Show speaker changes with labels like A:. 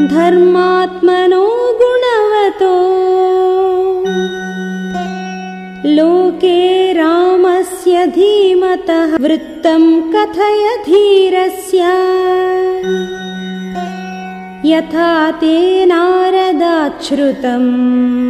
A: धर्मात्मनो गुणवतो। लोके रामस्य धीमतः वृत्तं कथय धीरस्य। यथा ते नारदाच्छ्रुतम्।